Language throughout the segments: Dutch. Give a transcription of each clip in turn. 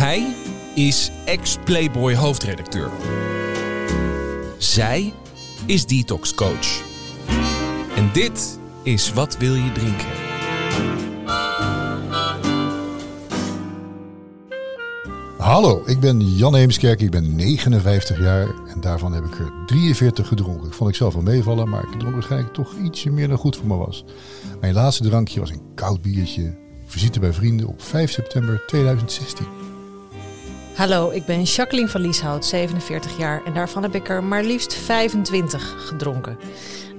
Hij is ex-Playboy hoofdredacteur. Zij is detox coach. En dit is Wat wil je drinken? Hallo, ik ben Jan Heemskerk, ik ben 59 jaar en daarvan heb ik er 43 gedronken. Ik vond ik zelf wel meevallen, maar ik dronk waarschijnlijk toch ietsje meer dan goed voor me was. Mijn laatste drankje was een koud biertje. Visite bij vrienden op 5 september 2016. Hallo, ik ben Jacqueline van Lieshout, 47 jaar en daarvan heb ik er maar liefst 25 gedronken.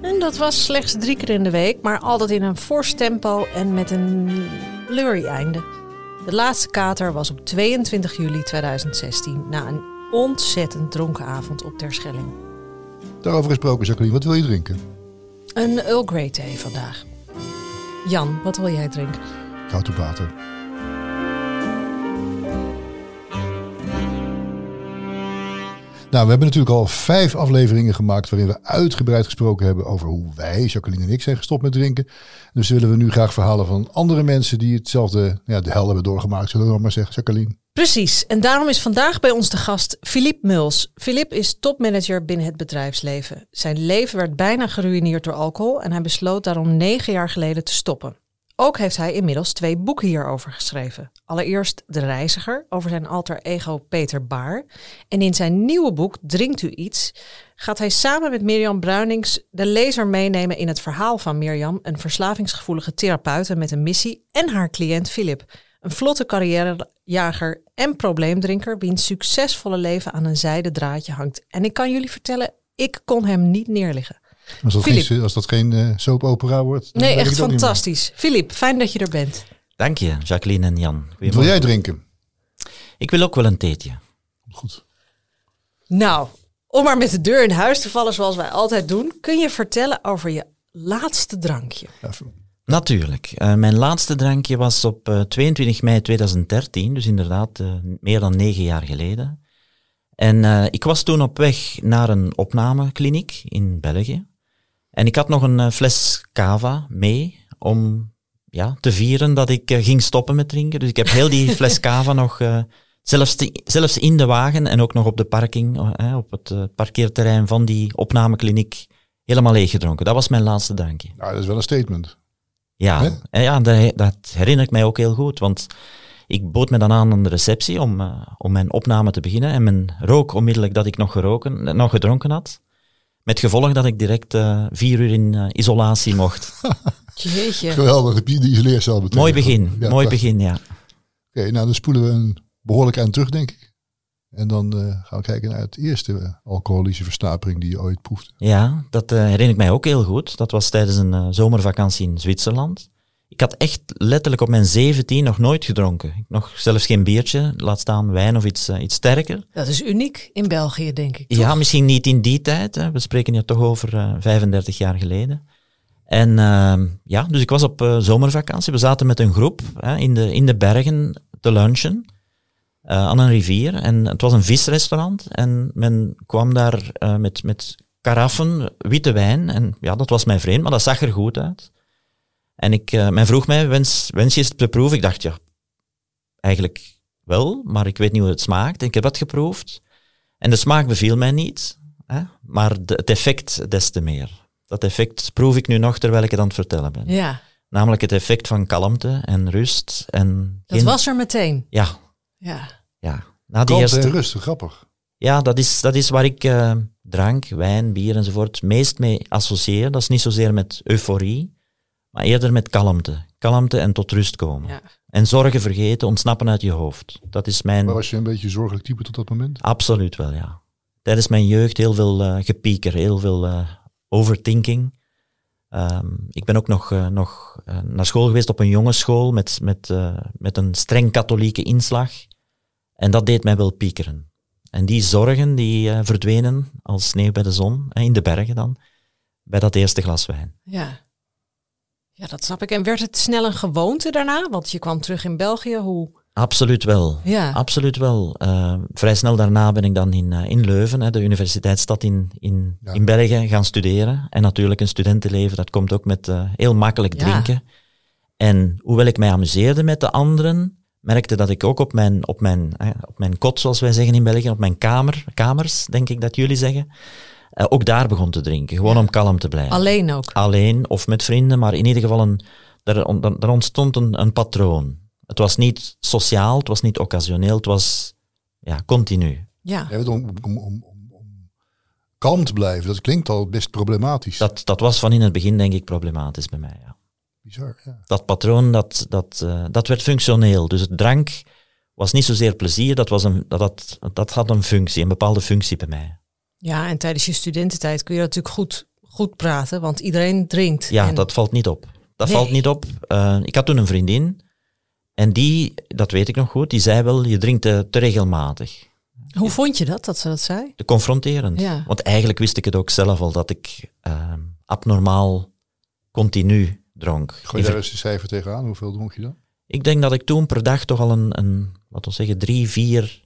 En dat was slechts drie keer in de week, maar altijd in een fors tempo en met een blurry einde. De laatste kater was op 22 juli 2016 na een ontzettend dronken avond op Terschelling. Daarover gesproken, Jacqueline, wat wil je drinken? Een Earl Grey thee vandaag. Jan, wat wil jij drinken? Koud water. Nou, we hebben natuurlijk al vijf afleveringen gemaakt waarin we uitgebreid gesproken hebben over hoe wij, Jacqueline en ik, zijn gestopt met drinken. Dus willen we nu graag verhalen van andere mensen die hetzelfde, ja, de hel hebben doorgemaakt, zullen we maar zeggen, Jacqueline. Precies, en daarom is vandaag bij ons de gast Philippe Muls. Philippe is topmanager binnen het bedrijfsleven. Zijn leven werd bijna geruineerd door alcohol en hij besloot daarom negen jaar geleden te stoppen. Ook heeft hij inmiddels twee boeken hierover geschreven. Allereerst De Reiziger over zijn alter ego Peter Baar. En in zijn nieuwe boek Drinkt u iets gaat hij samen met Mirjam Bruinings de lezer meenemen in het verhaal van Mirjam, een verslavingsgevoelige therapeute met een missie, en haar cliënt Philip, een vlotte carrièrejager en probleemdrinker wiens succesvolle leven aan een zijden draadje hangt. En ik kan jullie vertellen, ik kon hem niet neerliggen. Als dat Philip. geen, als dat geen eh, soap opera wordt. Nee, echt fantastisch. Philip, fijn dat je er bent. Dank je, Jacqueline en Jan. Wat wil jij drinken? Ik wil ook wel een theetje. Goed. Nou, om maar met de deur in huis te vallen zoals wij altijd doen, kun je vertellen over je laatste drankje. Even. Natuurlijk. Eh, mijn laatste drankje was op eh, 22 mei 2013, dus inderdaad eh, meer dan negen jaar geleden. En eh, ik was toen op weg naar een opnamekliniek in België. En ik had nog een eh, fles cava mee om ja, te vieren dat ik eh, ging stoppen met drinken. Dus ik heb heel die fles cava nog, eh, zelfs, te- zelfs in de wagen en ook nog op de parking, eh, op het parkeerterrein van die opnamekliniek, helemaal leeg gedronken. Dat was mijn laatste drankje. Nou, dat is wel een statement. Ja, en ja dat, dat herinner ik mij ook heel goed, want ik bood me dan aan aan de receptie om, om mijn opname te beginnen en men rook onmiddellijk dat ik nog, geroken, nog gedronken had. Met gevolg dat ik direct eh, vier uur in eh, isolatie mocht. Jeetje. Geweldig, heb je die isoleercel betekent. mooi begin, Ja, mooi prachtig. begin, ja. Oké, nou dan spoelen we een behoorlijk eind terug, denk ik. En dan eh, gaan we kijken naar het eerste alcoholische verstapering die je ooit proefde. Ja, dat herinner ik mij ook heel goed. Dat was tijdens een zomervakantie in Zwitserland. Ik had echt letterlijk op mijn 17 nog nooit gedronken. Nog zelfs geen biertje, laat staan wijn of iets, eh, iets sterker. Dat is uniek in België, denk ik. Ja, toch? misschien niet in die tijd. Hè. We spreken hier toch over eh, 35 jaar geleden. En ehm, ja, dus ik was op eh, zomervakantie. We zaten met een groep hè, in, de, in de bergen te lunchen eh, aan een rivier. En het was een visrestaurant. En men kwam daar eh, met, met karaffen witte wijn. En ja, dat was mij vreemd, maar dat zag er goed uit. En ik, eh, men vroeg mij, wens, wens je eens te proeven? Ik dacht, ja, eigenlijk wel, maar ik weet niet hoe het smaakt. Ik heb dat geproefd. En de smaak beviel mij niet, hè? maar de, het effect des te meer. Dat effect proef ik nu nog terwijl ik het aan het vertellen ben. Ja, Namelijk het effect van kalmte en rust. En dat geen- was er meteen. Ja, Ja. ja. Na die Kalmte eerste, en rustig, grappig. ja, dat is, dat is waar ik eh, drank, wijn, bier enzovoort meest mee associeer. Dat is niet zozeer met euforie, maar eerder met kalmte. Kalmte en tot rust komen. Ja. En zorgen vergeten, ontsnappen uit je hoofd. Dat is mijn... Maar was je een beetje zorgelijk type tot dat moment? Absoluut wel, ja. Tijdens mijn jeugd heel veel eh, gepieker, heel veel eh, overthinking. Ehm, ik ben ook nog, eh, nog naar school geweest op een jongensschool met, met, eh, met een streng katholieke inslag. En dat deed mij wel piekeren. En die zorgen die verdwenen als sneeuw bij de zon, in de bergen dan, bij dat eerste glas wijn. Ja. Ja, dat snap ik. En werd het snel een gewoonte daarna? Want je kwam terug in België. Hoe? Absoluut wel. Ja. Absoluut wel. Eh, vrij snel daarna ben ik dan in, eh, in Leuven, hè, de universiteitsstad in, in, Ja. in België, gaan studeren. En natuurlijk een studentenleven, dat komt ook met eh, heel makkelijk Ja. drinken. En hoewel ik mij amuseerde met de anderen, merkte dat ik ook op mijn, op mijn, eh, op mijn kot, zoals wij zeggen in België, op mijn kamer, kamers, denk ik dat jullie zeggen, eh, ook daar begon te drinken. Gewoon Ja. om kalm te blijven. Alleen ook. Alleen of met vrienden, maar in ieder geval een, er, on- er ontstond een, een patroon. Het was niet sociaal, het was niet occasioneel, het was ja, continu. Ja. Ja, om, om, om, om, om kalm te blijven, dat klinkt al best problematisch. Dat, dat was van in het begin, denk ik, problematisch bij mij. Ja. Bizar, ja. Dat patroon, dat, dat, eh, dat werd functioneel. Dus het drank was niet zozeer plezier, dat, was een, dat, had, dat had een functie, een bepaalde functie bij mij. Ja, en tijdens je studententijd kun je natuurlijk goed, goed praten, want iedereen drinkt. Ja, En- dat valt niet op. Dat Nee. valt niet op. Eh, ik had toen een vriendin en die, dat weet ik nog goed, die zei wel, je drinkt te, te regelmatig. Hoe vond je dat, dat ze dat zei? Te confronterend. Ja. Want eigenlijk wist ik het ook zelf al, dat ik eh, abnormaal continu dronk. Gooi je daar eens een cijfer tegenaan. Hoeveel dronk je dan? Ik denk dat ik toen per dag toch al een, een wat we zeggen, drie, vier,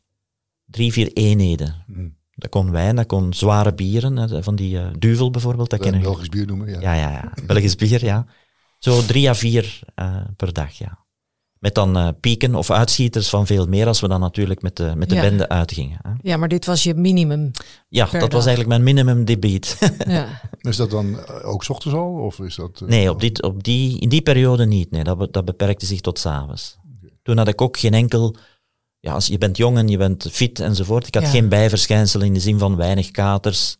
drie, vier eenheden. Hm. Dat kon wijn, dat kon zware bieren, hè, van die eh, duvel bijvoorbeeld, dat kennen Belgisch bier noemen, ja. Ja, ja, ja. Belgisch bier, ja. Zo drie à vier eh, per dag, ja. Met dan eh, pieken of uitschieters van veel meer als we dan natuurlijk met de, met de Ja. bende uitgingen. Hè. Ja, maar dit was je minimum. Ja, Per dat was eigenlijk mijn minimum debiet. Ja. Is dat dan ook 's ochtends al? Of is dat, nee, op die, op die, in die periode niet. Nee, dat, be- dat beperkte zich tot s'avonds. Toen had ik ook geen enkel... Ja, als je bent jong en je bent fit enzovoort. Ik had Ja. geen bijverschijnselen in de zin van weinig katers.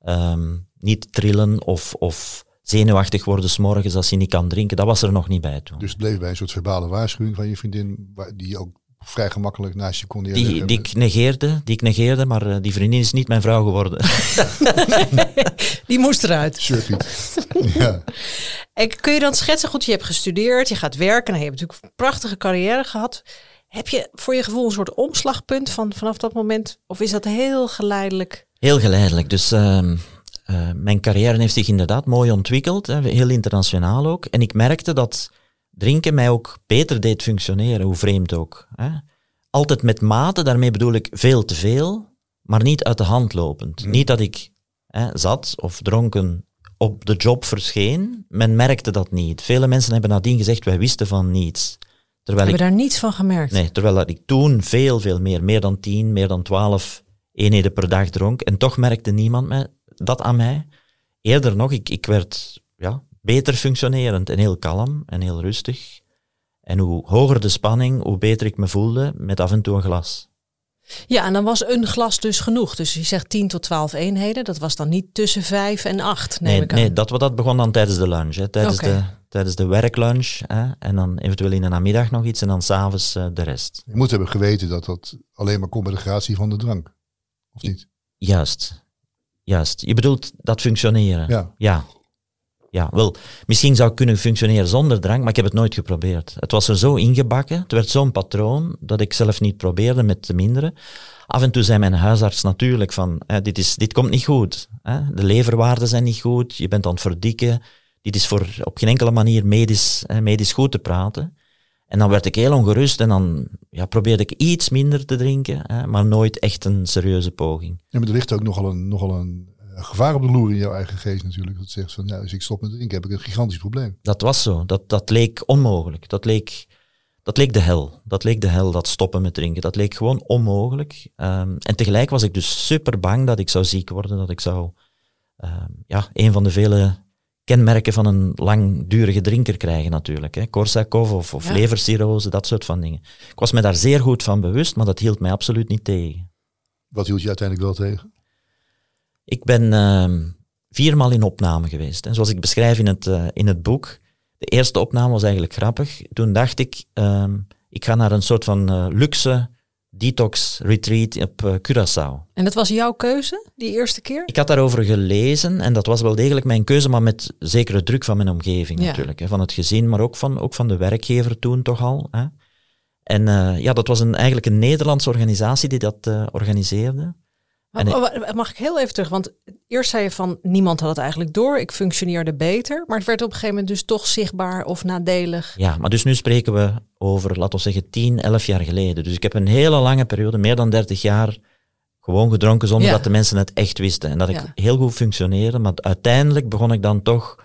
ehm, niet trillen of, of zenuwachtig worden s'morgens als je niet kan drinken. Dat was er nog niet bij toen. Dus het bleef bij een soort verbale waarschuwing van je vriendin, die je ook vrij gemakkelijk naast je kon. Die, die ik negeerde, die ik negeerde, maar eh, die vriendin is niet mijn vrouw geworden. Die moest eruit. Ja. En kun je dan schetsen, goed, je hebt gestudeerd, je gaat werken, nou, je hebt natuurlijk een prachtige carrière gehad. Heb je voor je gevoel een soort omslagpunt van, vanaf dat moment? Of is dat heel geleidelijk? Heel geleidelijk. Dus ehm, eh, mijn carrière heeft zich inderdaad mooi ontwikkeld, hè, heel internationaal ook. En ik merkte dat drinken mij ook beter deed functioneren, hoe vreemd ook. Hè. Altijd met mate, daarmee bedoel ik veel te veel, maar niet uit de hand lopend. Niet dat ik hè, zat of dronken op de job verscheen, men merkte dat niet. Vele mensen hebben nadien gezegd, wij wisten van niets. Terwijl Heb ik daar niets van gemerkt? Nee, terwijl dat ik toen veel, veel meer, meer dan 10, meer dan 12 eenheden per dag dronk. En toch merkte niemand mij, dat aan mij. Eerder nog, ik, ik werd ja, beter functionerend en heel kalm en heel rustig. En hoe hoger de spanning, hoe beter ik me voelde met af en toe een glas. Ja, en dan was een glas dus genoeg. Dus je zegt 10 tot 12 eenheden. Dat was dan niet tussen 5 en 8, neem Nee, ik aan. nee dat, dat begon dan tijdens de lunch. Hè, tijdens, de, tijdens de werklunch. Hè, en dan eventueel in de namiddag nog iets en dan s'avonds uh, de rest. Je moet hebben geweten dat dat alleen maar komt bij de gratie van de drank. Of niet? Juist. Juist. Je bedoelt dat functioneren. Ja. Ja. Ja, wel, misschien zou ik kunnen functioneren zonder drank, maar ik heb het nooit geprobeerd. Het was er zo ingebakken, het werd zo'n patroon, dat ik zelf niet probeerde met de minderen. Af en toe zei mijn huisarts natuurlijk van, hè, dit, is, dit komt niet goed. Hè? De leverwaarden zijn niet goed, je bent aan het verdikken. Dit is voor op geen enkele manier medisch, hè, medisch goed te praten. En dan werd ik heel ongerust en dan ja, probeerde ik iets minder te drinken, hè, maar nooit echt een serieuze poging. Ja, maar er ligt ook nogal een, nogal een uh, gevaar op de loer in jouw eigen geest natuurlijk. Dat zegt van, ja, als ik stop met drinken heb ik een gigantisch probleem. Dat was zo. Dat, dat leek onmogelijk. Dat leek, dat leek de hel. Dat leek de hel, dat stoppen met drinken. Dat leek gewoon onmogelijk. Um, en tegelijk was ik dus super bang dat ik zou ziek worden, dat ik zou um, ja, een van de vele kenmerken van een langdurige drinker krijgen natuurlijk. Hè. Korsakoff of, of ja. levercirrose, dat soort van dingen. Ik was me daar zeer goed van bewust, maar dat hield mij absoluut niet tegen. Wat hield je uiteindelijk wel tegen? Ik ben uh, viermaal in opname geweest. En zoals ik beschrijf in het, uh, in het boek, de eerste opname was eigenlijk grappig. Toen dacht ik, uh, ik ga naar een soort van uh, luxe detox retreat op uh, Curaçao. En dat was jouw keuze, die eerste keer? Ik had daarover gelezen en dat was wel degelijk mijn keuze, maar met zekere druk van mijn omgeving ja. natuurlijk. Hè, van het gezin, maar ook van, ook van de werkgever toen toch al. Hè. En uh, ja, dat was een, eigenlijk een Nederlandse organisatie die dat uh, organiseerde. Mag ik heel even terug? Want eerst zei je van niemand had het eigenlijk door. Ik functioneerde beter. Maar het werd op een gegeven moment dus toch zichtbaar of nadelig. Ja, maar dus nu spreken we over, laten we zeggen, 10, 11 jaar geleden. Dus ik heb een hele lange periode, meer dan 30 jaar, gewoon gedronken zonder ja. dat de mensen het echt wisten. En dat ik ja. heel goed functioneerde. Maar uiteindelijk begon ik dan toch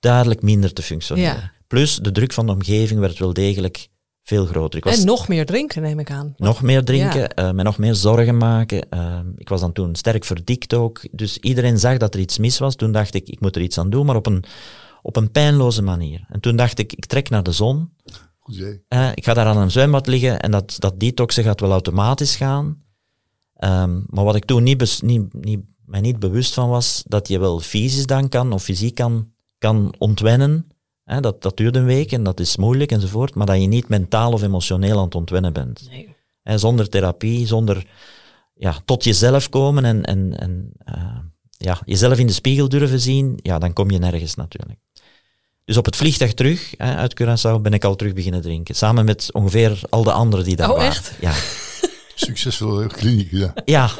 duidelijk minder te functioneren. Ja. Plus de druk van de omgeving werd wel degelijk Veel groter. Ik was En nog meer drinken, neem ik aan. nog meer drinken, eh, me nog meer zorgen maken. Eh, ik was dan toen sterk verdikt ook. Dus iedereen zag dat er iets mis was. Toen dacht ik, ik moet er iets aan doen, maar op een, op een pijnloze manier. En toen dacht ik, ik trek naar de zon. Eh, ik ga daar aan een zwembad liggen en dat, dat detoxen gaat wel automatisch gaan. Ehm, maar wat ik toen niet, bes- niet, niet, mij niet bewust van was, dat je wel fysisch dan kan of fysiek kan, kan ontwennen. Hè, dat, dat duurt een week en dat is moeilijk enzovoort, maar dat je niet mentaal of emotioneel aan het ontwennen bent. Nee. Hè, zonder therapie, zonder ja, tot jezelf komen en, en, en eh, ja, jezelf in de spiegel durven zien, ja, dan kom je nergens natuurlijk. Dus op het vliegtuig terug hè, uit Curaçao ben ik al terug beginnen drinken. Samen met ongeveer al de anderen die daar Oh, waren. echt? Ja, Succesvolle kliniek, ja. ja.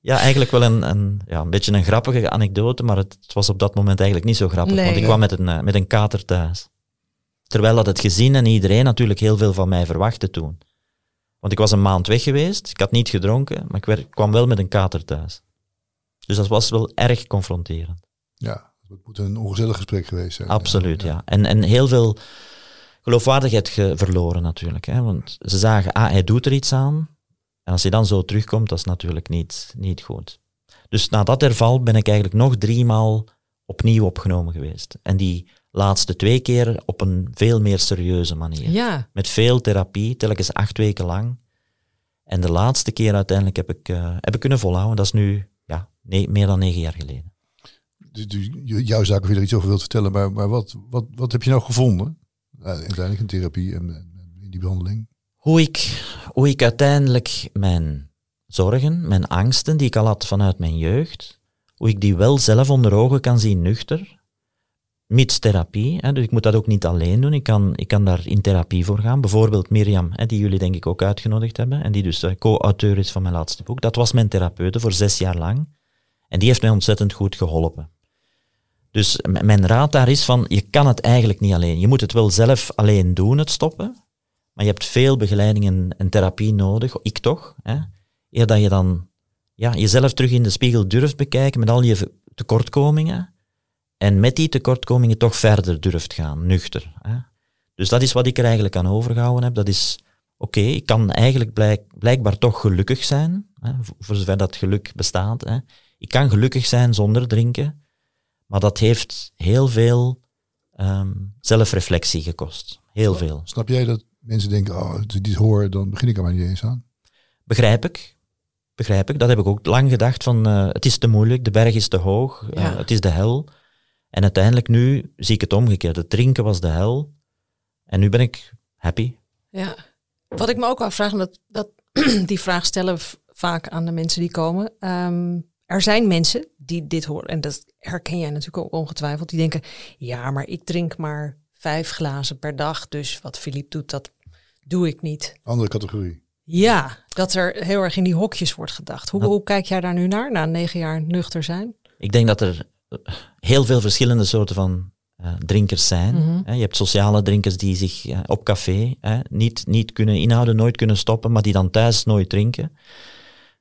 Ja eigenlijk wel een, een, ja, een beetje een grappige anekdote, maar het, het was op dat moment eigenlijk niet zo grappig. Nee. Want ik kwam met een, eh, met een kater thuis. Terwijl dat het gezin en iedereen natuurlijk heel veel van mij verwachtte toen. Want ik was een maand weg geweest, ik had niet gedronken, maar ik werd, kwam wel met een kater thuis. Dus dat was wel erg confronterend. Ja, het moet een ongezellig gesprek geweest zijn. Absoluut, ja. En, en heel veel geloofwaardigheid ge- verloren natuurlijk. Hè? Want ze zagen, ah, hij doet er iets aan. En als hij dan zo terugkomt, dat is natuurlijk niet, niet goed. Dus na dat herval ben ik eigenlijk nog driemaal opnieuw opgenomen geweest. En die laatste twee keer op een veel meer serieuze manier. Ja, Met veel therapie, telkens acht weken lang. En de laatste keer uiteindelijk heb ik, eh, heb ik kunnen volhouden. Dat is nu ja, nee, meer dan negen jaar geleden. Dus, dus jouw zaak of je er iets over wilt vertellen, maar, maar wat, wat, wat heb je nou gevonden? Uh, uiteindelijk in therapie en, en in die behandeling. Hoe ik, hoe ik uiteindelijk mijn zorgen, mijn angsten die ik al had vanuit mijn jeugd, hoe ik die wel zelf onder ogen kan zien nuchter, mits therapie. Hè, dus ik moet dat ook niet alleen doen, ik kan, ik kan daar in therapie voor gaan. Bijvoorbeeld Mirjam, hè, die jullie denk ik ook uitgenodigd hebben, en die dus eh, co-auteur is van mijn laatste boek. Dat was mijn therapeute voor zes jaar lang. En die heeft mij ontzettend goed geholpen. Dus mijn raad daar is van, je kan het eigenlijk niet alleen. Je moet het wel zelf alleen doen, het stoppen. Maar je hebt veel begeleiding en, en therapie nodig, ik toch, hè, eer dat je dan ja, jezelf terug in de spiegel durft bekijken met al je tekortkomingen en met die tekortkomingen toch verder durft gaan, nuchter. Hè. Dus dat is wat ik er eigenlijk aan overgehouden heb. Dat is, oké, ik kan eigenlijk blijk, blijkbaar toch gelukkig zijn, hè, voor- voor zover dat geluk bestaat. Hè. Ik kan gelukkig zijn zonder drinken, maar dat heeft heel veel ehm, zelfreflectie gekost. Heel veel. Snap jij dat mensen denken, oh, als ik dit hoor, dan begin ik er maar niet eens aan? Begrijp ik. Begrijp ik. Dat heb ik ook lang gedacht van eh, het is te moeilijk, de berg is te hoog, eh, het is de hel. En uiteindelijk nu zie ik het omgekeerd. Het drinken was de hel. En nu ben ik happy. ja. Wat ik me ook afvraag, en dat, dat, die vraag stellen vaak aan de mensen die komen. Ehm, er zijn mensen die dit horen, en dat herken jij natuurlijk ook ongetwijfeld, die denken, ja, maar ik drink maar vijf glazen per dag, dus wat Philippe doet, dat doe ik niet. Andere categorie. Ja, dat er heel erg in die hokjes wordt gedacht. Hoe, hoe kijk jij daar nu naar, na negen jaar nuchter zijn? Ik denk dat er eh, heel veel verschillende soorten van eh, drinkers zijn. Mhm. Hè, Je hebt sociale drinkers die zich eh, op café hè, niet, niet kunnen inhouden, nooit kunnen stoppen, maar die dan thuis nooit drinken.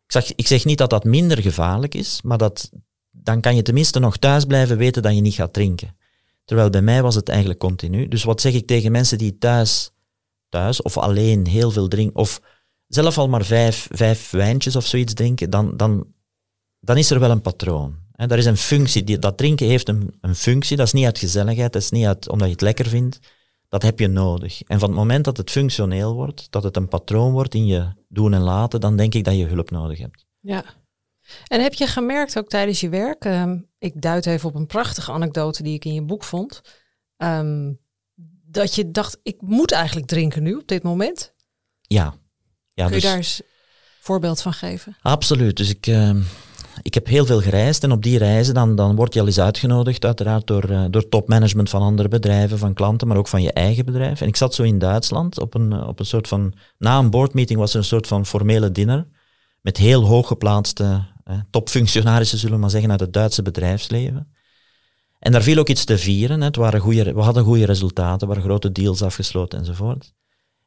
Ik zeg, ik zeg niet dat dat minder gevaarlijk is, maar dat, dan kan je tenminste nog thuis blijven weten dat je niet gaat drinken. Terwijl bij mij was het eigenlijk continu. Dus wat zeg ik tegen mensen die thuis, thuis of alleen heel veel drinken, of zelf al maar vijf, vijf wijntjes of zoiets drinken, dan, dan, dan is er wel een patroon. Hè, daar is een functie. Die, dat drinken heeft een, een functie. Dat is niet uit gezelligheid, dat is niet uit, omdat je het lekker vindt. Dat heb je nodig. En van het moment dat het functioneel wordt, dat het een patroon wordt in je doen en laten, dan denk ik dat je hulp nodig hebt. Ja. En heb je gemerkt ook tijdens je werk, ehm, ik duid even op een prachtige anekdote die ik in je boek vond, ehm, dat je dacht, ik moet eigenlijk drinken nu op dit moment. Ja. ja Kun dus, je daar eens een voorbeeld van geven? Absoluut. Dus ik, eh, ik heb heel veel gereisd en op die reizen dan, dan word je al eens uitgenodigd, uiteraard door, eh, door topmanagement van andere bedrijven, van klanten, maar ook van je eigen bedrijf. En ik zat zo in Duitsland op een, eh, op een soort van, na een boardmeeting was er een soort van formele dinner met heel hooggeplaatste eh, topfunctionarissen, zullen we maar zeggen, uit het Duitse bedrijfsleven. En daar viel ook iets te vieren. Hè. Het waren goede, we hadden goede resultaten, er waren grote deals afgesloten enzovoort.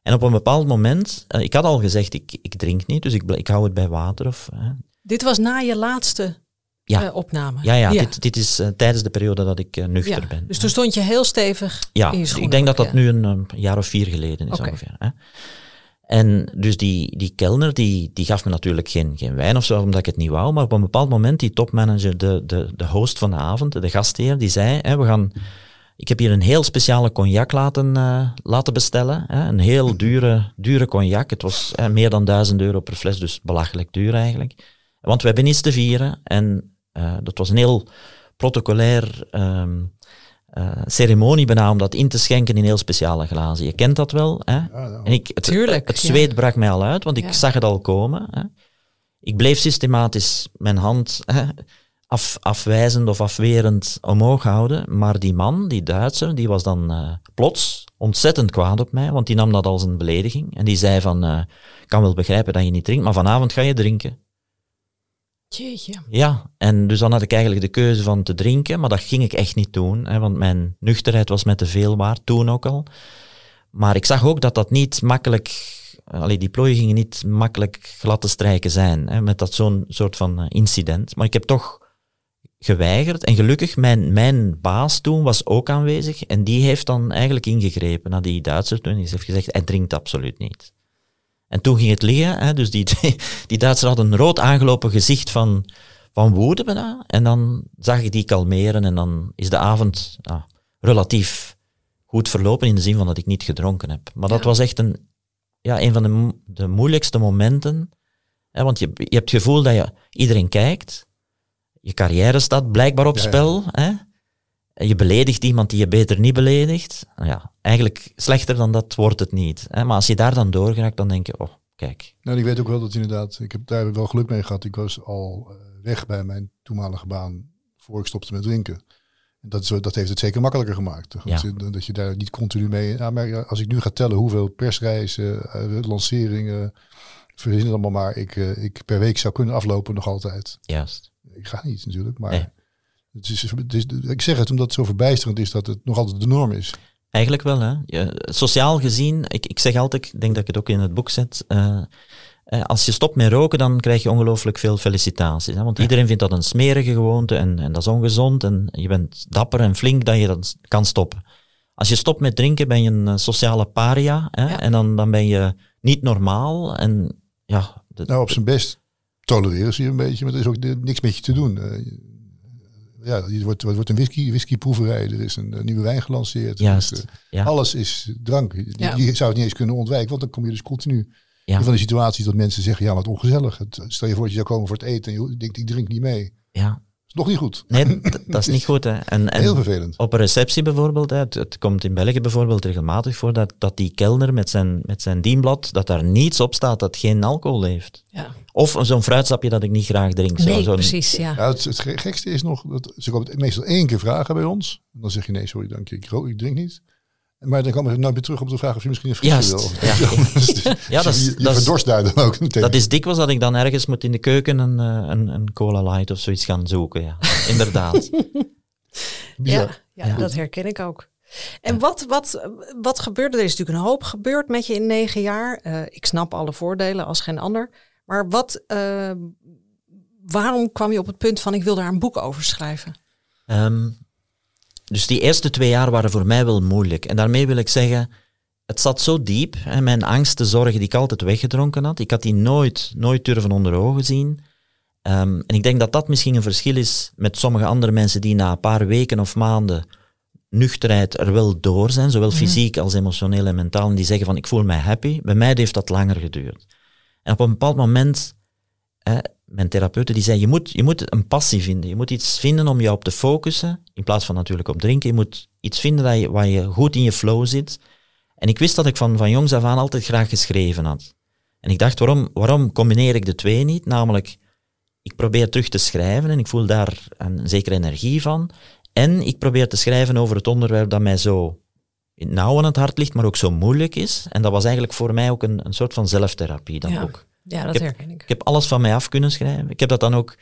En op een bepaald moment, eh, ik had al gezegd, ik, ik drink niet, dus ik, ik hou het bij water. Of, hè. Dit was na je laatste Ja. eh, opname. Ja, ja, Dit, dit is eh, tijdens de periode dat ik nuchter Ja, ben. Dus toen stond je heel stevig Ja, in je schoenen. ik denk dat dat ja. nu een, jaar of vier geleden is ongeveer. Hè. En dus die, die kelner, die, die gaf me natuurlijk geen, geen wijn of zo, omdat ik het niet wou. Maar op een bepaald moment, die topmanager, de, de, de host van de avond, de gastheer, die zei, hè, we gaan... Ik heb hier een heel speciale cognac laten, eh, laten bestellen. Hè, een heel dure, dure cognac. Het was meer dan 1000 euro per fles, dus belachelijk duur eigenlijk. Want we hebben iets te vieren. En eh, dat was een heel protocolair ehm, eh, ceremonie bijna om dat in te schenken in heel speciale glazen. Je kent dat wel. Hè? En ik, het, Tuurlijk, het ja. zweet brak mij al uit, want ik zag het al komen. Hè? Ik bleef systematisch mijn hand hè, af, afwijzend of afwerend omhoog houden. Maar die man, die Duitser, die was dan eh, plots ontzettend kwaad op mij, want die nam dat als een belediging. En die zei van, eh, ik kan wel begrijpen dat je niet drinkt, maar vanavond ga je drinken. Ja, en dus dan had ik eigenlijk de keuze van te drinken, maar dat ging ik echt niet doen, hè, want mijn nuchterheid was met te veel waard, toen ook al. Maar ik zag ook dat dat niet makkelijk, allee, die plooien gingen niet makkelijk glad te strijken zijn, hè, met dat zo'n soort van eh, incident. Maar ik heb toch geweigerd en gelukkig, mijn, mijn baas toen was ook aanwezig en die heeft dan eigenlijk ingegrepen naar die Duitser toen. Die heeft gezegd, hij drinkt absoluut niet. En toen ging het liggen, hè, dus die, die Duitser had een rood aangelopen gezicht van, van woede bijna. En dan zag ik die kalmeren en dan is de avond ja, relatief goed verlopen in de zin van dat ik niet gedronken heb. Maar dat was echt een, ja, een van de, mo- de moeilijkste momenten. Hè, want je, je hebt het gevoel dat je, iedereen kijkt. Je carrière staat blijkbaar op Ja, ja. spel. Hè? Je beledigt iemand die je beter niet beledigt. Nou ja, eigenlijk slechter dan dat wordt het niet. Hè? Maar als je daar dan doorgaat, dan denk je, oh, kijk. Nou, ik weet ook wel dat inderdaad, ik heb daar wel geluk mee gehad. Ik was al eh, weg bij mijn toenmalige baan voor ik stopte met drinken. En dat, is, dat heeft het zeker makkelijker gemaakt. Dat, Ja. je, dat je daar niet continu mee... Ja, maar als ik nu ga tellen hoeveel persreizen, eh, lanceringen, verzin het allemaal maar, ik, eh, ik per week zou kunnen aflopen nog altijd. Juist. Ik ga niet natuurlijk, maar Nee. Het is, het is, ik zeg het omdat het zo verbijsterend is dat het nog altijd de norm is. Eigenlijk wel, hè. Sociaal gezien, ik, ik zeg altijd, ik denk dat ik het ook in het boek zet, eh, eh, als je stopt met roken, dan krijg je ongelooflijk veel felicitaties. Hè? Want iedereen vindt dat een smerige gewoonte en, en dat is ongezond en je bent dapper en flink dat je dat kan stoppen. Als je stopt met drinken, ben je een eh, sociale paria hè? Ja. en dan, dan ben je niet normaal en ja... de- Nou, op zijn best tolereren ze je een beetje, maar er is ook de- niks met je te doen. Ja, je wordt, er wordt een whisky, whiskyproeverij, er is een, eh, nieuwe wijn gelanceerd. er Juist, is, eh, ja. Alles is drank. Je, Ja. je zou het niet eens kunnen ontwijken, want dan kom je dus continu Ja. in van die situaties dat mensen zeggen, ja, wat ongezellig. Het, stel je voor dat je zou komen voor het eten en je denkt, ik drink niet mee. Dat ja. is nog niet goed. Nee, dat is niet goed. Hè. En, en Heel vervelend. Op een receptie bijvoorbeeld, hè, het, het komt in België bijvoorbeeld regelmatig voor dat, dat die kelner met zijn, met zijn dienblad, dat daar niets op staat dat geen alcohol heeft. Ja. Of zo'n fruitsapje dat ik niet graag drink. Zo, Nee, zo'n- precies, ja. Ja, het, het ge- gekste is nog, dat ze komen het meestal één keer vragen bij ons. En dan zeg je, nee, sorry, dank je, ik, ro- ik drink niet. Maar dan komen ze nooit meer terug om te vragen of je misschien een frisje Juist, wil. ja. Dus Ja, dat is- je je dat verdorst daar dan ook meteen. Dat is dikwijls dat ik dan ergens moet in de keuken een, eh, een, een cola light of zoiets gaan zoeken. Ja. Inderdaad. Ja, ja, dat herken ik ook. En wat, wat, wat gebeurde? Er is natuurlijk een hoop gebeurd met je in negen jaar. Eh, ik snap alle voordelen als geen ander. Maar wat, eh, waarom kwam je op het punt van ik wil daar een boek over schrijven? Ehm, dus die eerste twee jaar waren voor mij wel moeilijk. En daarmee wil ik zeggen, het zat zo diep. Hè, mijn angsten, zorgen die ik altijd weggedronken had. Ik had die nooit, nooit durven onder ogen zien. Ehm, en ik denk dat dat misschien een verschil is met sommige andere mensen die na een paar weken of maanden nuchterheid er wel door zijn, zowel fysiek als emotioneel en mentaal, en die zeggen van ik voel mij happy. Bij mij heeft dat langer geduurd. En op een bepaald moment, hè, mijn therapeuten die zei, je moet, je moet een passie vinden. Je moet iets vinden om je op te focussen, in plaats van natuurlijk op drinken. Je moet iets vinden dat je, waar je goed in je flow zit. En ik wist dat ik van, van jongs af aan altijd graag geschreven had. En ik dacht, waarom, waarom combineer ik de twee niet? Namelijk, ik probeer terug te schrijven en ik voel daar een zekere energie van. En ik probeer te schrijven over het onderwerp dat mij zo nauw aan het hart ligt, maar ook zo moeilijk is. En dat was eigenlijk voor mij ook een, een soort van zelftherapie, dat Ja. boek. Ja, dat Ik heb- herken ik. Ik heb alles van mij af kunnen schrijven. Ik heb dat dan ook.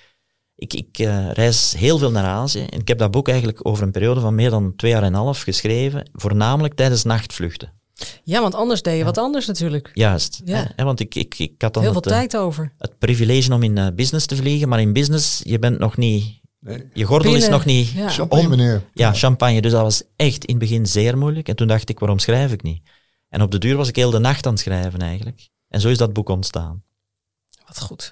Ik, ik eh, reis heel veel naar Azië. En ik heb dat boek eigenlijk over een periode van meer dan twee jaar en een half geschreven. Voornamelijk tijdens nachtvluchten. Ja, want anders deed je wat anders natuurlijk. Juist. Ja. Hè, want ik, ik, ik had dan Heel veel het, eh, tijd over. het privilege om in eh, business te vliegen, maar in business, je bent nog niet, Nee. je gordel is nog niet ja. Champagne, om- meneer. Ja, champagne. Dus dat was echt in het begin zeer moeilijk. En toen dacht ik, waarom schrijf ik niet? En op de duur was ik heel de nacht aan het schrijven eigenlijk. En zo is dat boek ontstaan. Wat goed.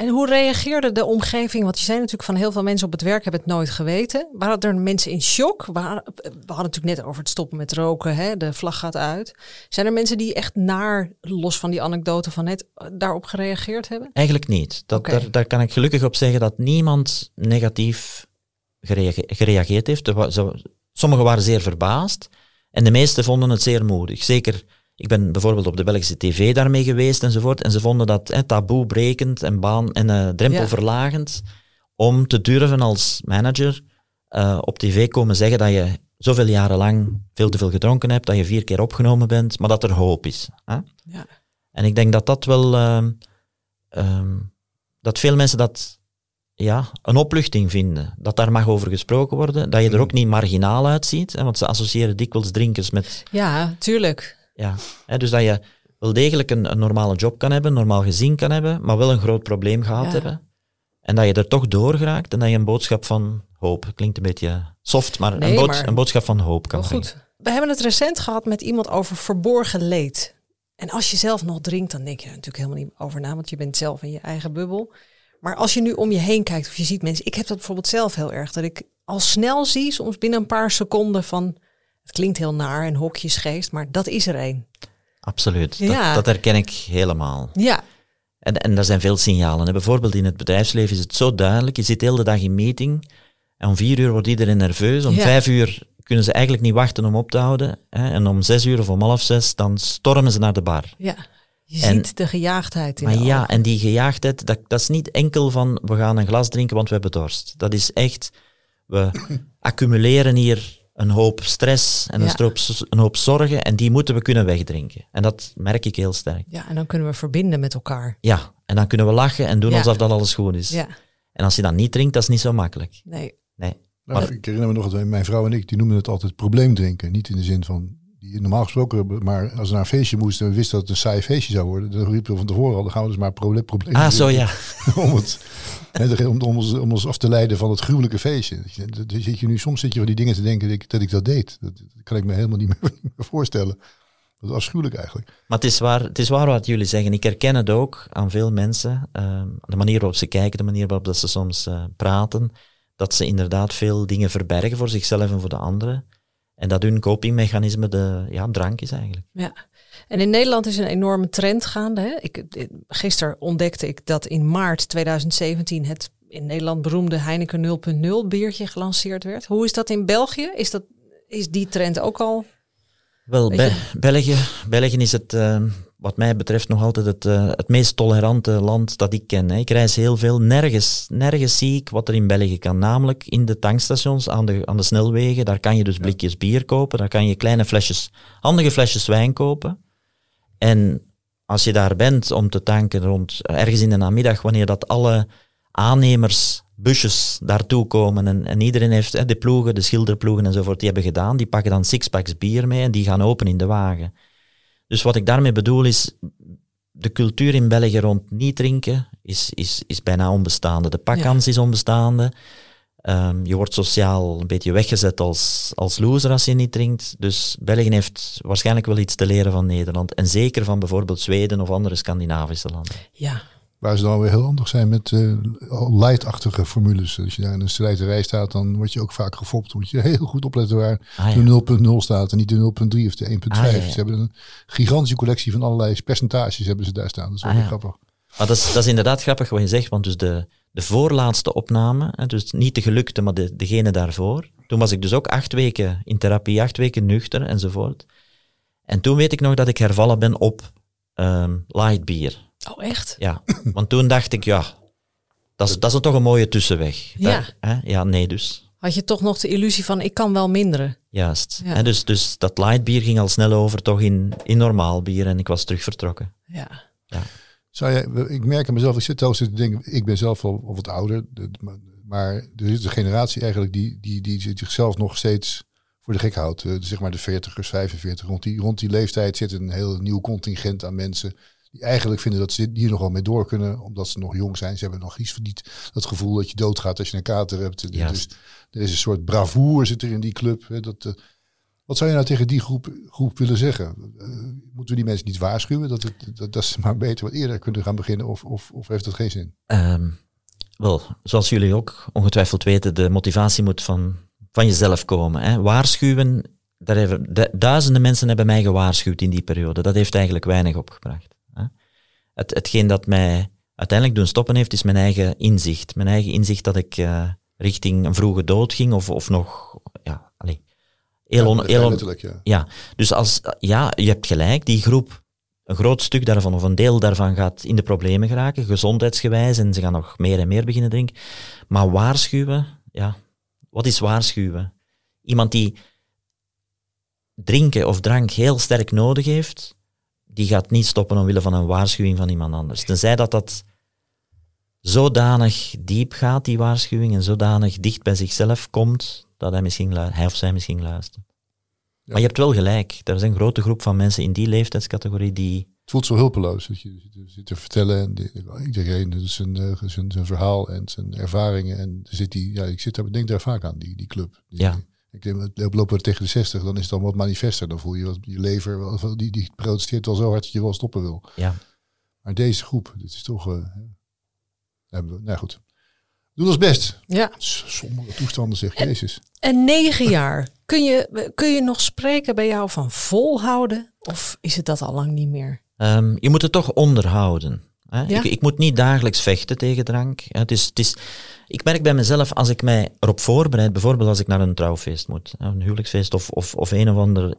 En hoe reageerde de omgeving? Want je zei natuurlijk van heel veel mensen op het werk hebben het nooit geweten. Waren er mensen in shock? Waren, we hadden het natuurlijk net over het stoppen met roken. Hè? De vlag gaat uit. Zijn er mensen die echt naar, los van die anekdote van net, daarop gereageerd hebben? Eigenlijk niet. Dat, daar, daar kan ik gelukkig op zeggen dat niemand negatief gereage- gereageerd heeft. Sommigen waren zeer verbaasd en de meesten vonden het zeer moedig. Zeker, ik ben bijvoorbeeld op de Belgische tv daarmee geweest enzovoort. En ze vonden dat hè, taboe brekend en, baan, en drempelverlagend om te durven als manager eh, op tv komen zeggen dat je zoveel jaren lang veel te veel gedronken hebt, dat je vier keer opgenomen bent, maar dat er hoop is. Hè? Ja. En ik denk dat dat wel, ehm, ehm, dat veel mensen dat ja, een opluchting vinden. Dat daar mag over gesproken worden, dat je er ook niet marginaal uitziet, hè, want ze associëren dikwijls drinkers met, Ja, tuurlijk. Ja, dus dat je wel degelijk een, een normale job kan hebben, normaal gezin kan hebben, maar wel een groot probleem gehad Ja. hebben. En dat je er toch door geraakt en dat je een boodschap van hoop, klinkt een beetje soft, maar, Nee, een, bood- maar- een boodschap van hoop kan brengen. goed. We hebben het recent gehad met iemand over verborgen leed. En als je zelf nog drinkt, dan denk je er natuurlijk helemaal niet over na, want je bent zelf in je eigen bubbel. Maar als je nu om je heen kijkt of je ziet mensen, ik heb dat bijvoorbeeld zelf heel erg, dat ik al snel zie, soms binnen een paar seconden van, het klinkt heel naar en hokjesgeest, maar dat is er één. Absoluut, Ja. dat, dat herken ik helemaal. Ja, En, en er zijn veel signalen. hè. Bijvoorbeeld in het bedrijfsleven is het zo duidelijk. Je zit de hele dag in meeting. En om vier uur wordt iedereen nerveus. Om Ja. vijf uur kunnen ze eigenlijk niet wachten om op te houden. Hè. En om zes uur of om half zes, dan stormen ze naar de bar. ja. Je En- ziet de gejaagdheid in Maar de ja, en die gejaagdheid, dat, dat is niet enkel van we gaan een glas drinken, want we hebben dorst. Dat is echt, we accumuleren hier een hoop stress en een, stroop, een hoop zorgen en die moeten we kunnen wegdrinken. En dat merk ik heel sterk. Ja, en dan kunnen we verbinden met elkaar. Ja, en dan kunnen we lachen en doen Ja. alsof dat alles goed is. Ja, En als je dat niet drinkt, dat is niet zo makkelijk. nee. Nee. Nou, ik herinner me nog dat mijn vrouw en ik, die noemen het altijd probleemdrinken. Niet in de zin van, die normaal gesproken, maar als we naar een feestje moesten en we wisten dat het een saai feestje zou worden, dan riepen we van tevoren al, dan gaan we dus maar probleem, probleem Ah, zo ja. om, het, om, om, ons, om ons af te leiden van het gruwelijke feestje. Dat zit je nu, soms zit je van die dingen te denken dat ik dat, ik dat deed. Dat, dat kan ik me helemaal niet meer, niet meer voorstellen. Dat is afschuwelijk eigenlijk. Maar het is, waar, het is waar wat jullie zeggen. Ik herken het ook aan veel mensen. ehm, de manier waarop ze kijken, de manier waarop dat ze soms eh, praten. Dat ze inderdaad veel dingen verbergen voor zichzelf en voor de anderen. En dat hun copingmechanisme de ja, drank is eigenlijk. Ja. En in Nederland is een enorme trend gaande. Hè? Ik, eh, gisteren ontdekte ik dat in maart 2017 het in Nederland beroemde Heineken 0.0 biertje gelanceerd werd. Hoe is dat in België? Is, dat, is die trend ook al? Wel, Be- België, België is het, eh, wat mij betreft, nog altijd het, eh, het meest tolerante land dat ik ken. Hè. Ik reis heel veel. Nergens, nergens zie ik wat er in België kan. Namelijk in de tankstations, aan de, aan de snelwegen. Daar kan je dus blikjes bier kopen. Daar kan je kleine flesjes, handige flesjes wijn kopen. En als je daar bent om te tanken rond ergens in de namiddag, wanneer dat alle aannemers, busjes daartoe komen en, en iedereen heeft, hè, de ploegen, de schilderploegen enzovoort, die hebben gedaan, die pakken dan sixpacks bier mee en die gaan open in de wagen. Dus wat ik daarmee bedoel is, de cultuur in België rond niet drinken is, is, is bijna onbestaande. De pakkans is onbestaande. Ehm, je wordt sociaal een beetje weggezet als, als loser als je niet drinkt. Dus België heeft waarschijnlijk wel iets te leren van Nederland. En zeker van bijvoorbeeld Zweden of andere Scandinavische landen. Ja, Waar ze dan weer heel anders zijn met eh light-achtige formules. Als je daar in een strijderij staat, dan word je ook vaak gefopt. Moet je heel goed opletten waar Ah, ja. de 0.0 staat en niet de 0.3 of de 1.5. Ah, ja, ja. Ze hebben een gigantische collectie van allerlei percentages hebben ze daar staan. Dat is wel Ah, grappig. Maar dat is, dat is inderdaad grappig wat je zegt, want dus de, de voorlaatste opname, hè, dus niet de gelukte, maar de, degene daarvoor. Toen was ik dus ook acht weken in therapie, acht weken nuchter enzovoort. En toen weet ik nog dat ik hervallen ben op ehm light bier. Oh echt? Ja, want toen dacht ik, ja, dat is, dat is toch een mooie tussenweg. Ja. Daar- hè? ja, nee dus. Had je toch nog de illusie van ik kan wel minderen? Juist. Ja. Hè, dus, dus dat light bier ging al snel over toch in, in normaal bier en ik was terug vertrokken. Ja. Zou jij, ik merk aan mezelf, ik zit telkens te denken, ik ben zelf wel wat ouder. de- maar- er is een generatie eigenlijk die, die, die zichzelf nog steeds voor de gek houdt. Uh, zeg maar de 40ers, 45. Rond die, rond die leeftijd zit een heel nieuw contingent aan mensen. Die eigenlijk vinden dat ze hier nog wel mee door kunnen. Omdat ze nog jong zijn. Ze hebben nog iets niet dat gevoel dat je doodgaat als je een kater hebt. Dus er is een soort bravoure zit er in die club. Hè, dat, uh, wat zou je nou tegen die groep, groep willen zeggen? Uh, moeten we die mensen niet waarschuwen? Dat, het, dat, dat, ze maar beter wat eerder kunnen gaan beginnen? Of, of, of heeft dat geen zin? Um, wel, zoals jullie ook ongetwijfeld weten, de motivatie moet van, van jezelf komen. Hè. Waarschuwen, daar hebben, duizenden mensen hebben mij gewaarschuwd in die periode. Dat heeft eigenlijk weinig opgebracht. Het, hetgeen dat mij uiteindelijk doen stoppen heeft, is mijn eigen inzicht. Mijn eigen inzicht dat ik uh, richting een vroege dood ging of, of nog... Ja, allez, heel on, heel on, ja. ja. Dus als, ja, je hebt gelijk, die groep een groot stuk daarvan of een deel daarvan gaat in de problemen geraken, gezondheidsgewijs, en ze gaan nog meer en meer beginnen drinken. Maar waarschuwen, ja, wat is waarschuwen? Iemand die drinken of drank heel sterk nodig heeft, die gaat niet stoppen omwille van een waarschuwing van iemand anders. Tenzij dat dat zodanig diep gaat, die waarschuwing, en zodanig dicht bij zichzelf komt, dat hij, misschien hij of zij misschien luistert. Maar je hebt wel gelijk. Er is een grote groep van mensen in die leeftijdscategorie die... Het voelt zo hulpeloos. Dat je zit te vertellen en iedereen zijn, uh, zijn, zijn verhaal en zijn ervaringen. En zit die, ja, ik zit daar, denk daar vaak aan, die, die club. Die, ja. Ik denk, lopen we tegen de 60, dan is het al wat manifester. Dan voel je wat je lever, die, die protesteert wel zo hard dat je wel stoppen wil. Ja. Maar deze groep, dit is toch... Uh, hebben we, nou goed. Doe ons best. Ja. Sommige toestanden zeg Jezus. En negen jaar. Kun je, kun je nog spreken bij jou van volhouden? Of is het dat al lang niet meer? Um, je moet het toch onderhouden. Hè? Ja? Ik, ik, moet niet dagelijks vechten tegen drank. Het is, het is, ik merk bij mezelf, als ik mij erop voorbereid, bijvoorbeeld als ik naar een trouwfeest moet, een huwelijksfeest of, of, of een of ander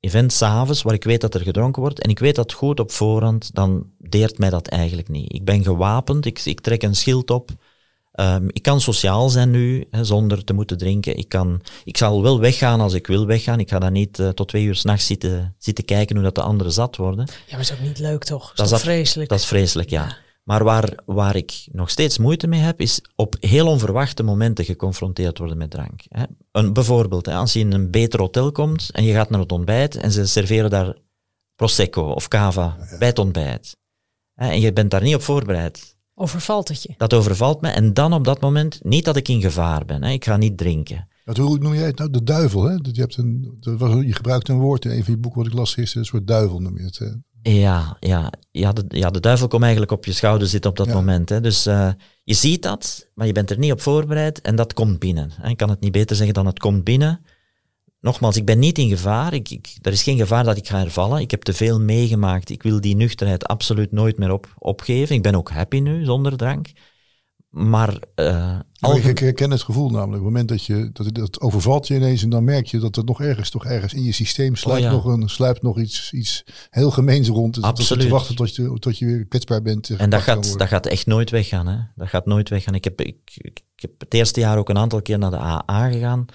event s'avonds waar ik weet dat er gedronken wordt en ik weet dat goed op voorhand, dan deert mij dat eigenlijk niet. Ik ben gewapend, ik, ik trek een schild op Um, ik kan sociaal zijn nu, hè, zonder te moeten drinken. Ik, kan, ik zal wel weggaan als ik wil weggaan. Ik ga dan niet uh, tot twee uur s'nachts zitten, zitten kijken hoe dat de anderen zat worden. Ja, maar dat is ook niet leuk toch? Dat, is vreselijk? Dat is vreselijk, ja. ja. Maar waar, waar ik nog steeds moeite mee heb, is op heel onverwachte momenten geconfronteerd worden met drank. Hè. Een, bijvoorbeeld, hè, als je in een beter hotel komt en je gaat naar het ontbijt en ze serveren daar prosecco of cava bij het ontbijt. Hè, en je bent daar niet op voorbereid Overvalt het je? Dat overvalt me. En dan op dat moment, niet dat ik in gevaar ben. Hè. Ik ga niet drinken. Wat, hoe noem jij het nou? De duivel, hè? Je, hebt een, je gebruikt een woord in een van je boeken wat ik las gisteren. Een soort duivel noem je het. Hè? Ja, ja, ja, de, ja, de duivel komt eigenlijk op je schouder zitten op dat moment. Hè. Dus uh, je ziet dat, maar je bent er niet op voorbereid en dat komt binnen. Ik kan het niet beter zeggen dan het komt binnen nogmaals, ik ben niet in gevaar. Ik, ik, er is geen gevaar dat ik ga hervallen. Ik heb te veel meegemaakt. Ik wil die nuchterheid absoluut nooit meer op, opgeven. Ik ben ook happy nu, zonder drank. Maar, uh, maar ik herken het gevoel namelijk. Op het moment dat, je, dat het overvalt je ineens en dan merk je dat er nog ergens, toch ergens in je systeem oh sluipt, nog, een, sluipt nog iets, iets heel gemeens rond. Absoluut. Te wachten tot je, tot je weer kwetsbaar bent. En dat gaat, dat gaat echt nooit weggaan. Hè? Dat gaat nooit weggaan. Ik heb, ik, ik, heb het eerste jaar ook een aantal keer naar de AA gegaan.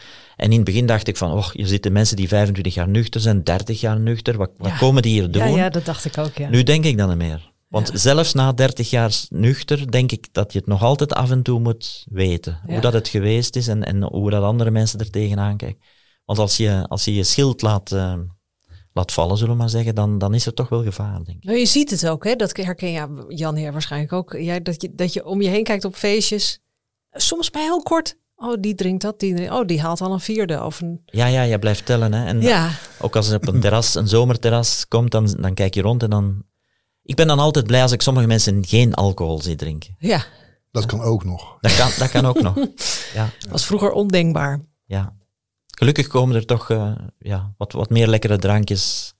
En in het begin dacht ik van, oh, je zitten mensen die 25 jaar nuchter zijn, 30 jaar nuchter. Wat, wat komen die hier doen? Ja, ja, dat dacht ik ook, ja. Nu denk ik dan niet meer. Want zelfs na 30 jaar nuchter denk ik dat je het nog altijd af en toe moet weten. Hoe dat het geweest is en, en hoe dat andere mensen er tegenaan kijken. Want als je als je, je schild laat, uh, laat vallen, zullen we maar zeggen, dan, dan is er toch wel gevaar, denk ik. Nou, je ziet het ook, hè? dat herken je, Jan hier waarschijnlijk ook. Ja, dat, je, dat je om je heen kijkt op feestjes. Soms bij heel kort. Oh, die drinkt dat, die drinkt, Oh, die haalt al een vierde of een... Ja, ja, je blijft tellen. Hè? En ja. ook als er op een terras, een zomerterras komt, dan, dan kijk je rond en dan ik ben dan altijd blij als ik sommige mensen geen alcohol zie drinken. Ja. Dat kan ook nog. Dat kan, dat kan ook nog. Ja. Dat was vroeger ondenkbaar. Ja. Gelukkig komen er toch uh, ja, wat, wat meer lekkere drankjes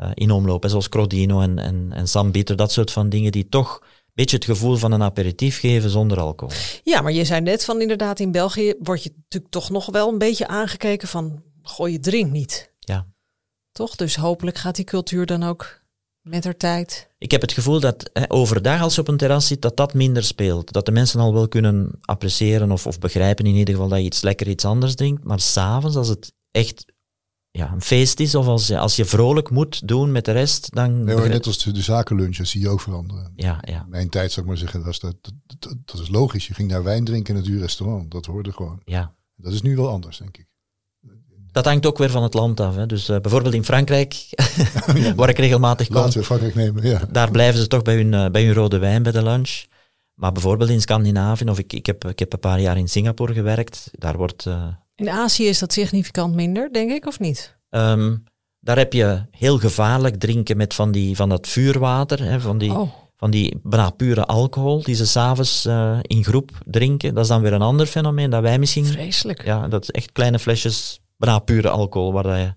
uh, in omloop. zoals Crodino en, en, en Sambitter, dat soort van dingen die toch beetje het gevoel van een aperitief geven zonder alcohol. Ja, maar je zei net van inderdaad in België word je natuurlijk toch nog wel een beetje aangekeken van gooi je drink niet. Ja. Toch? Dus hopelijk gaat die cultuur dan ook met haar tijd. Ik heb het gevoel dat hè, overdag als je op een terras zit, dat dat minder speelt. Dat de mensen al wel kunnen appreciëren of, of begrijpen in ieder geval dat je iets lekker iets anders drinkt. Maar s'avonds, als het echt ja, een feest is of als je, als je vrolijk moet doen met de rest, dan... Nee, maar net als de, de zakenlunches zie je ook veranderen. Ja, ja. Mijn tijd, zou ik maar zeggen, was dat, dat, dat, is logisch. Je ging naar wijn drinken in het duur restaurant. Dat hoorde gewoon. Ja. Dat is nu wel anders, denk ik. Dat hangt ook weer van het land af. Hè. Dus eh, bijvoorbeeld in Frankrijk, waar ik regelmatig kom, Laten we Frankrijk nemen, ja. daar blijven ze toch bij hun, eh, bij hun rode wijn bij de lunch. Maar bijvoorbeeld in Scandinavië, of ik, ik, heb, ik heb een paar jaar in Singapore gewerkt, daar wordt... eh, In Azië is dat significant minder, denk ik, of niet? ehm, daar heb je heel gevaarlijk drinken met van, die, van dat vuurwater, hè, van die, Oh, van die bijna pure alcohol die ze s'avonds eh in groep drinken. Dat is dan weer een ander fenomeen dat wij misschien... vreselijk. Ja, dat is echt kleine flesjes, bijna pure alcohol, waar, dat je,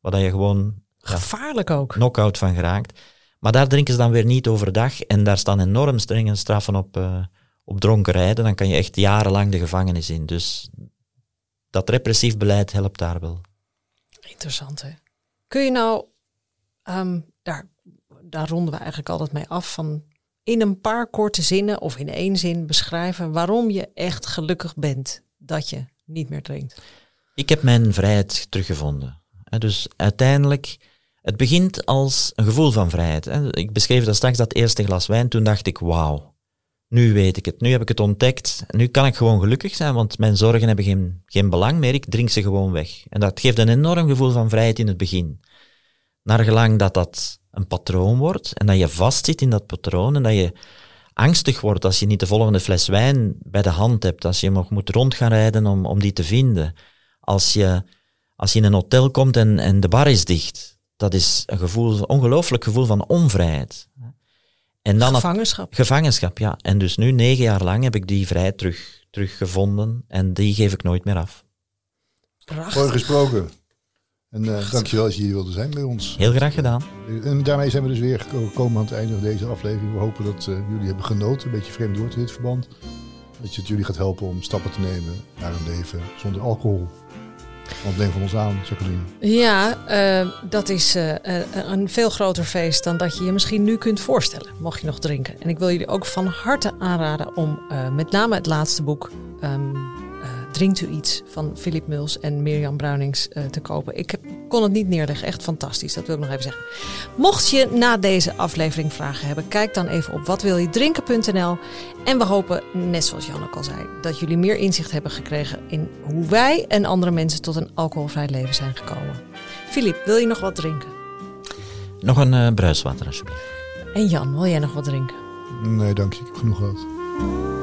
waar dat je gewoon ja, Gevaarlijk ook. knock-out van geraakt. Maar daar drinken ze dan weer niet overdag en daar staan enorm strenge straffen op, eh op dronken rijden. Dan kan je echt jarenlang de gevangenis in. Dus dat repressief beleid helpt daar wel. Interessant, hè? Kun je nou, ehm, daar, daar ronden we eigenlijk altijd mee af, van in een paar korte zinnen of in één zin beschrijven waarom je echt gelukkig bent dat je niet meer drinkt. Ik heb mijn vrijheid teruggevonden. Dus uiteindelijk, het begint als een gevoel van vrijheid. Ik beschreef dat straks dat eerste glas wijn. Toen dacht ik, wauw, nu weet ik het. Nu heb ik het ontdekt. Nu kan ik gewoon gelukkig zijn, want mijn zorgen hebben geen, geen belang meer. Ik drink ze gewoon weg. En dat geeft een enorm gevoel van vrijheid in het begin. Naar gelang dat dat een patroon wordt en dat je vastzit in dat patroon en dat je angstig wordt als je niet de volgende fles wijn bij de hand hebt, als je nog moet rond gaan rijden om, om die te vinden. Als je, als je in een hotel komt en, en de bar is dicht, dat is een gevoel, een ongelooflijk gevoel van onvrijheid. En dan Gevangenschap. gevangenschap, ja. En dus nu, negen jaar lang, heb ik die vrijheid terug, teruggevonden en die geef ik nooit meer af. Mooi Prachtig. gesproken. En eh, dankjewel dat je hier wilde zijn bij ons. Heel graag gedaan. En daarmee zijn we dus weer gekomen aan het einde van deze aflevering. We hopen dat eh, jullie hebben genoten. Een beetje vreemd woord in dit verband. Dat je het jullie gaat helpen om stappen te nemen naar een leven zonder alcohol. Neem van ons aan, Jacqueline. Ja, eh, dat is eh, eh, een veel groter feest dan dat je je misschien nu kunt voorstellen, mocht je nog drinken. En ik wil jullie ook van harte aanraden om met name het laatste boek, ehm, eh, Drinkt u iets, van Philip Muls en Mirjam Bruinings eh, te kopen. Ik heb, kon het niet neerleggen, echt fantastisch, dat wil ik nog even zeggen. Mocht je na deze aflevering vragen hebben, kijk dan even op watwiljedrinken.nl. En we hopen, net zoals Jan ook al zei, dat jullie meer inzicht hebben gekregen in hoe wij en andere mensen tot een alcoholvrij leven zijn gekomen. Filip, wil je nog wat drinken? Nog een eh, bruiswater, alsjeblieft. En Jan, wil jij nog wat drinken? Nee, dank je. Ik heb genoeg gehad.